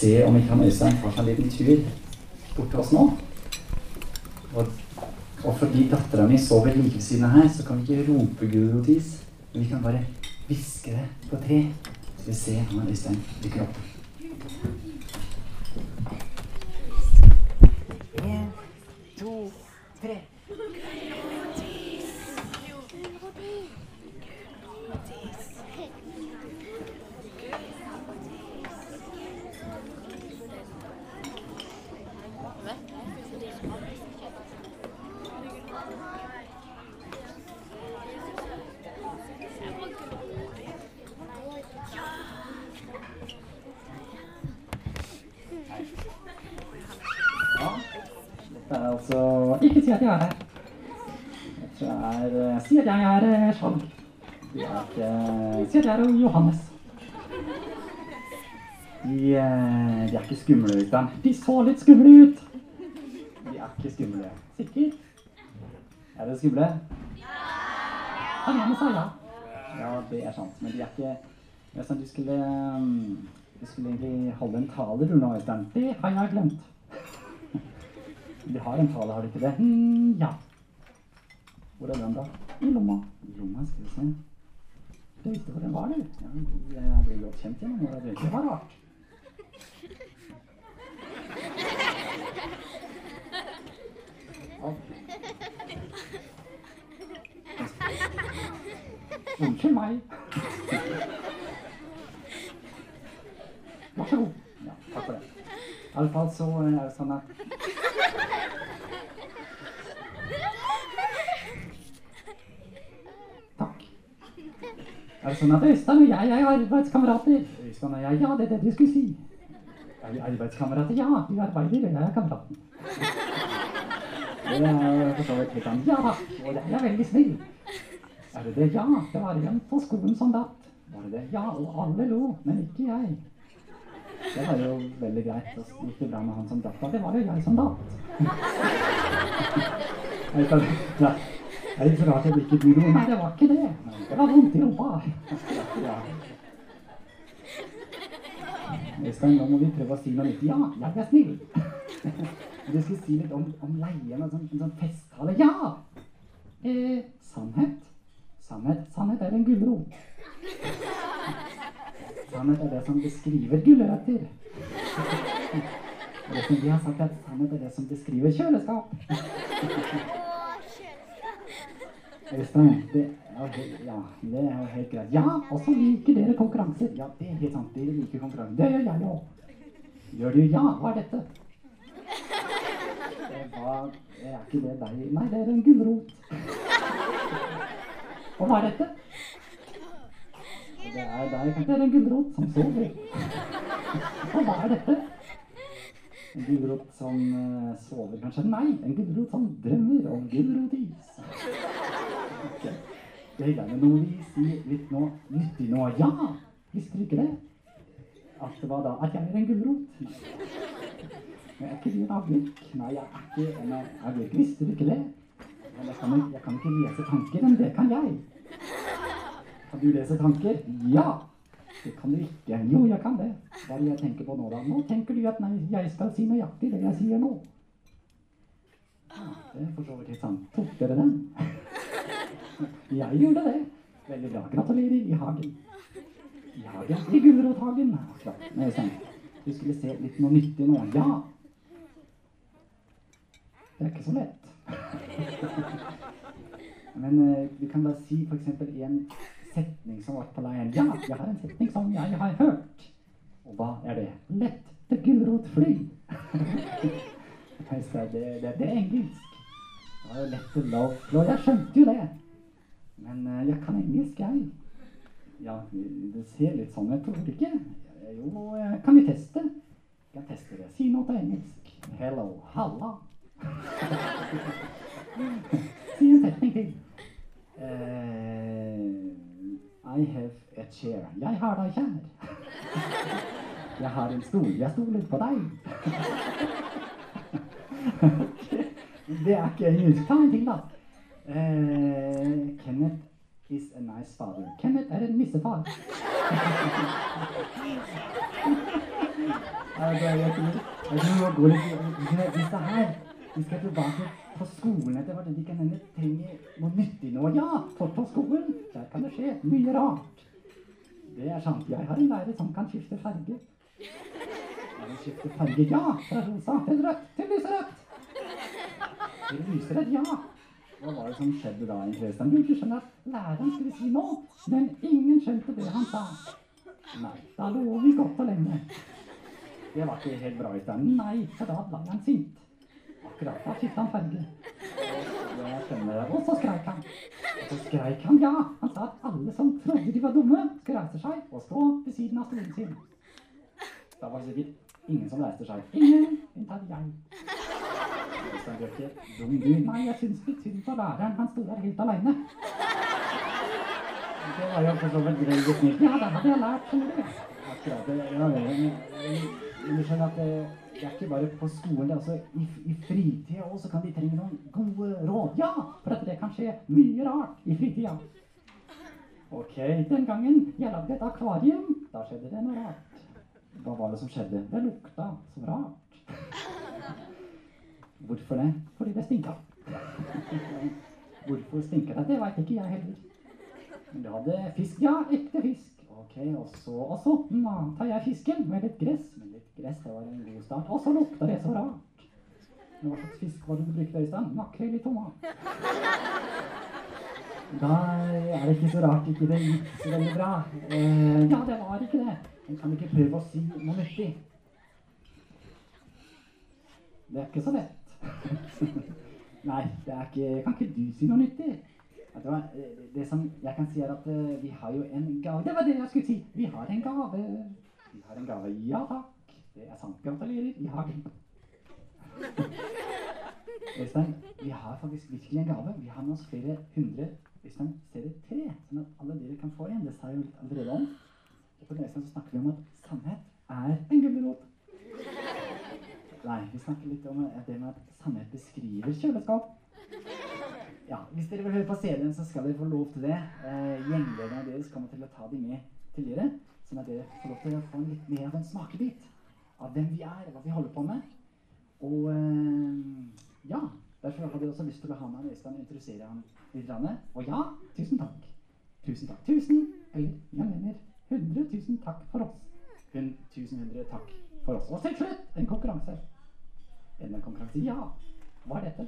se om ikke han Øystein tar seg en liten tur bort til oss nå. Og, og fordi dattera mi sover like ved siden av her, så kan vi ikke rope gulrotis. Men vi kan bare hviske det på tre. Så vi ser om han Øystein dukker opp. En, to, tre. Ja, altså Ikke si at jeg er her. Er eh, Si at jeg er eh, Skjalg. Det er ikke Si at jeg er Johannes. De, eh, de er ikke skumle, Øystein. De så litt skumle ut. De er ikke skumle. Sikker? Er dere skumle? Ja! ene sa ja. Ja, det er sant. Men de er ikke du skulle mm, Du skulle egentlig holde en tale, du nå, Øystein. Det har jeg glemt. De har en tale, har de ikke det? Mm, ja. Hvor er den, da? I lomma. I lomma, skal vi se. Du visste hvor den var, du. Ja, jeg ble godt kjent gjennom åra. Det var rart. Unnskyld meg. Vær så god. Ja, takk for det. I alle fall så er det sånn at Er det sånn at Øystein og jeg er arbeidskamerater? Øystein og jeg, ja, det er det du skulle si. Er vi arbeidskamerater? Ja, vi arbeider, og jeg er kameraten. Det er for så vidt litt sånn Ja og jeg er veldig snill. Er det det? Ja, det var en på skolen som datt. Var det det? Ja, og alle lo, men ikke jeg. Det var jo veldig greit. Det gikk jo bra med han som datt. da. Det var jo jeg som datt. Det er ikke så rart jeg ikke blir noe. Nei, det var ikke det. Det var vondt i rumpa. Ja. gang nå må vi prøve å si noe nytt. Ja, jeg er snill. Du skulle si litt om, om leien en sånn, en sånn festtale. Ja! Eh, sannhet. Sannhet, sannhet er en gulrot. Sannhet er det som beskriver gulrøtter. Og det som de har sagt, er at sannhet er det som beskriver kjøleskap. Øystein, det er, det, ja, det er jo helt greit. Ja, og så liker dere konkurranser. Ja, det er helt sant. Dere liker konkurranser. Det gjør jeg òg. Gjør du? Ja, hva er dette? Det var Er ikke det deg? Nei, det er en gulrot. Og hva er dette? Det er deg. Det er en gulrot som sover. Og hva er dette? En gulrot som eh, sover, kanskje? Nei, en gulrot som drømmer om gulrotis. Ok. Det er gjerne noe vi sier litt nå, nyttig nå. Ja, visste du ikke det? At det var da? At jeg er en gulrot? Men er ikke en agurk? Nei, jeg er ikke en agurk. Visste du ikke det? Jeg kan, jeg kan ikke lese tanker, men det kan jeg. Kan du lese tanker? Ja! Det kan du ikke. Jo, jeg kan det. Hva er det jeg tenker på nå, da? Nå tenker du at nei, jeg skal si nøyaktig det jeg sier nå. Det er for så vidt helt sant. Tok dere den? Jeg gjorde det. Veldig bra. Gratulerer i hagen. I hagen? I gulrothagen. Nei. Du skulle se litt noe nyttig nå. Ja! Det er ikke så lett. Men eh, vi kan bare si eksempel en setning som var på leiren. Ja, jeg har en setning som jeg har hørt. Og hva er det? Lett til gulrotfly. Det, det, det er engelsk. Det var jo lett til love flow. Jeg skjønte jo det. Men eh, jeg kan engelsk, jeg. Ja, det ser litt sånn ut, tror du ikke? Jo, kan vi teste? Jeg tester det. Si noe på engelsk. Hello. Halla. si en setning til. Uh, I have a chair. Jeg har deg kjær. Jeg har en stol. Jeg stoler på deg. Det er ikke engelsk. Ta en ting, da. Eh, Kenneth is a nice father. Kenneth er en nissefar. Videre. Her Vi skal tilbake på skolen etter hvert. De kan hende trenger noe nyttig nå. Ja, for på skolen der kan det skje mye rart. Det er sant. Jeg har en lærer som kan skifte farge. Den skifter farge, ja. Fra rosa til rødt til lyserødt. Til lyserødt, ja. Hva var det som skjedde da? Øystein? Du skjønner at læreren skulle si noe, men ingen skjønte det han sa. Nei, da lå vi godt og lenge. Det var ikke helt bra, Øystein. Nei, for da ble han sint. Akkurat da skifta han farge. Jeg skjønner det. Og så skreik han. Og så skreik han, ja. Han sa at alle som trodde de var dumme, skulle reise seg og stå ved siden av stolen sin. Da var det sikkert ingen som reiste seg. Ingen unntatt jeg. Øystein Bjørke, dum du. Nei, jeg syns litt synd på læreren. Han sto der helt aleine. Det var jo for så vidt veldig snilt. Ja, det hadde jeg lært, skjønner du. Akkurat det. Ja, men, du skjønner at det, det er ikke bare på skolen, det er også i, i fritida òg, så kan de trenge noen gode råd. Ja, for at det kan skje mye rart i fritida. Ok, den gangen jeg lagde et akvarium, da skjedde det noe rart. Hva var det som skjedde? Det lukta så rart. Hvorfor det? Fordi det stinka. Hvorfor stinker det? Det veit ikke jeg heller. Men du hadde fisk, ja. Ekte fisk. Ok, og så, og så nå tar jeg fisken med litt gress. Med litt gress, det var en god start. Og så lukta det så rart. Men Hva slags fisk var det du brukte, Øystein? Makrell i tomat. Da er det ikke så rart ikke det gikk så veldig bra. Eh, ja, det var ikke det. Men kan ikke prøve å si noe nyttig? Det er ikke så lett. Nei, det er ikke Kan ikke du si noe nyttig? Det, det som jeg kan si, er at eh, vi har jo en gave. Det var det jeg skulle si. Vi har en gave. Vi har en gave. Ja takk. Det er sant. Gratulerer. Vi har. Øystein, vi har faktisk virkelig en gave. Vi har med oss flere hundre Øystein, ser det tre, sånn at alle dere kan få en. Det sa jeg jo allerede om. Og på Øystein så snakker vi om at sannhet er en gulrot. Nei, vi snakker litt om eh, det med at sannhet beskriver kjøleskap. Ja, Hvis dere vil høre på CD-en, så skal dere få lov til det. Eh, Gjenglederne deres kommer til å ta dem med til dere, sånn at dere får lov til å få litt mer av en smakebit av hvem vi er, hva vi holder på med. Og eh, ja, derfor hadde jeg også lyst til å ha med han Øystein og introdusere ham litt. Og ja, tusen takk. Tusen takk. Tusen, eller jeg mener hundre tusen takk for oss. Hun, tusen hundre takk for oss. Og til slutt, en konkurranse. En konkurranse, ja. Hva er dette?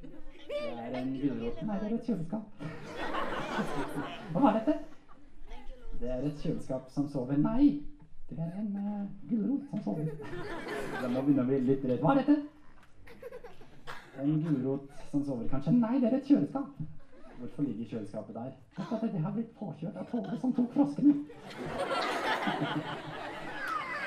Det er en gulrot. Nei, det er et kjøleskap. Og hva er dette? Det er et kjøleskap som sover. Nei, det er en uh, gulrot som sover. Da må begynne å bli litt redd. Hva er dette? En gulrot som sover, kanskje? Nei, det er et kjøleskap. Hvorfor ligger kjøleskapet der? Det har blitt påkjørt av toget som tok froskene.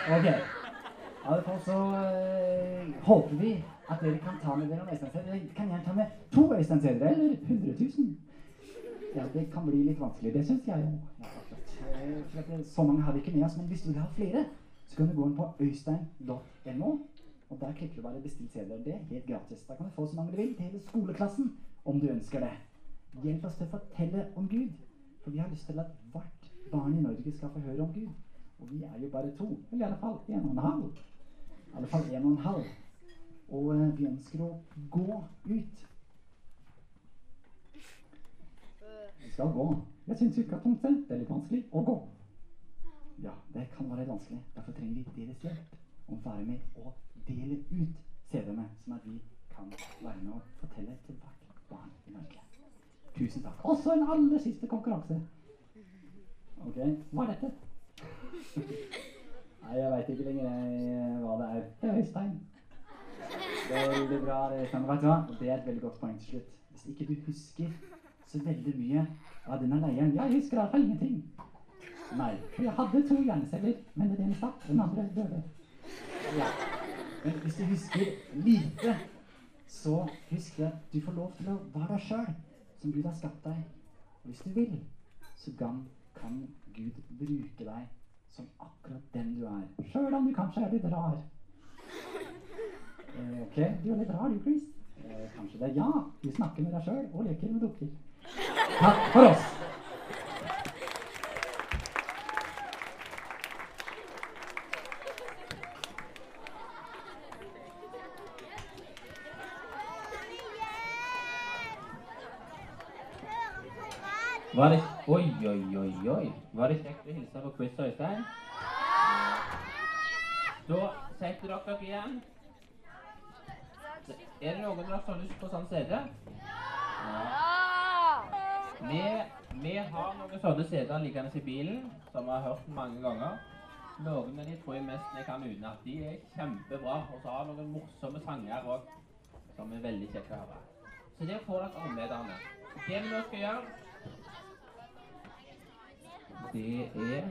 Ok. I alle fall så øh, håper vi at dere kan ta med dere noen Øysteinssedler. Dere kan gjerne ta med to Øysteinssedler, eller 100 000. Ja, det kan bli litt vanskelig. Det syns jeg jo. Ja. Eh, at så mange har vi ikke med oss. Men hvis du vil ha flere, så kan du gå inn på øystein.no. Og der klikker du bare 'bestill sedler'. Det er helt gratis. Da kan du få så mange du vil til hele skoleklassen, om du ønsker det. Hjelp oss til å fortelle om Gud. For vi har lyst til at hvert barn i Norge skal få høre om Gud. Og vi er jo bare to. Eller i alle fall en og en halv. I alle fall en og en halv. Og eh, vi ønsker å gå ut. Vi skal gå. Jeg syns utgangspunktet det er litt vanskelig å gå. Ja, det kan være vanskelig. Derfor trenger vi deres hjelp. Å være med og dele ut CD-ene, sånn at vi kan være med og fortelle til hvert. Tusen takk. Og så en aller siste konkurranse. Ok, hva er dette? Nei, jeg veit ikke lenger jeg, hva det er. Det er Øystein. Veldig bra. Det, Vet du hva? Det er et veldig godt poeng til slutt. Hvis ikke du husker så veldig mye av denne leiren Jeg husker iallfall ingenting. Nei. For jeg hadde to hjerneceller, men den ene stakk, den andre døde. Ja. Men hvis du husker lite, så husk at du får lov til å være deg sjøl, som Gud har skapt deg. Og hvis du vil, så kan, kan Gud bruke deg som akkurat den du er. Sjøl om du kanskje er litt rar. Eh, ok, du er litt rar du, Chris. Eh, kanskje det. Er Ja, du snakker med deg sjøl og leker med dukker. Takk for oss. Var det Oi, oi, oi, oi. Var det kjekt å hilse på Chris Øystein? Da setter dere igjen. Er det noen dere har lyst på sånn CD? Vi, vi har noen sånne CD-er liggende i bilen, som vi har hørt mange ganger. Noen av de tror jeg mest jeg kan utenat. De er kjempebra. Og så har noen morsomme sanger òg, som er veldig kjekke å høre. Så det får dere armbøterne. Det vi nå skal gjøre, det er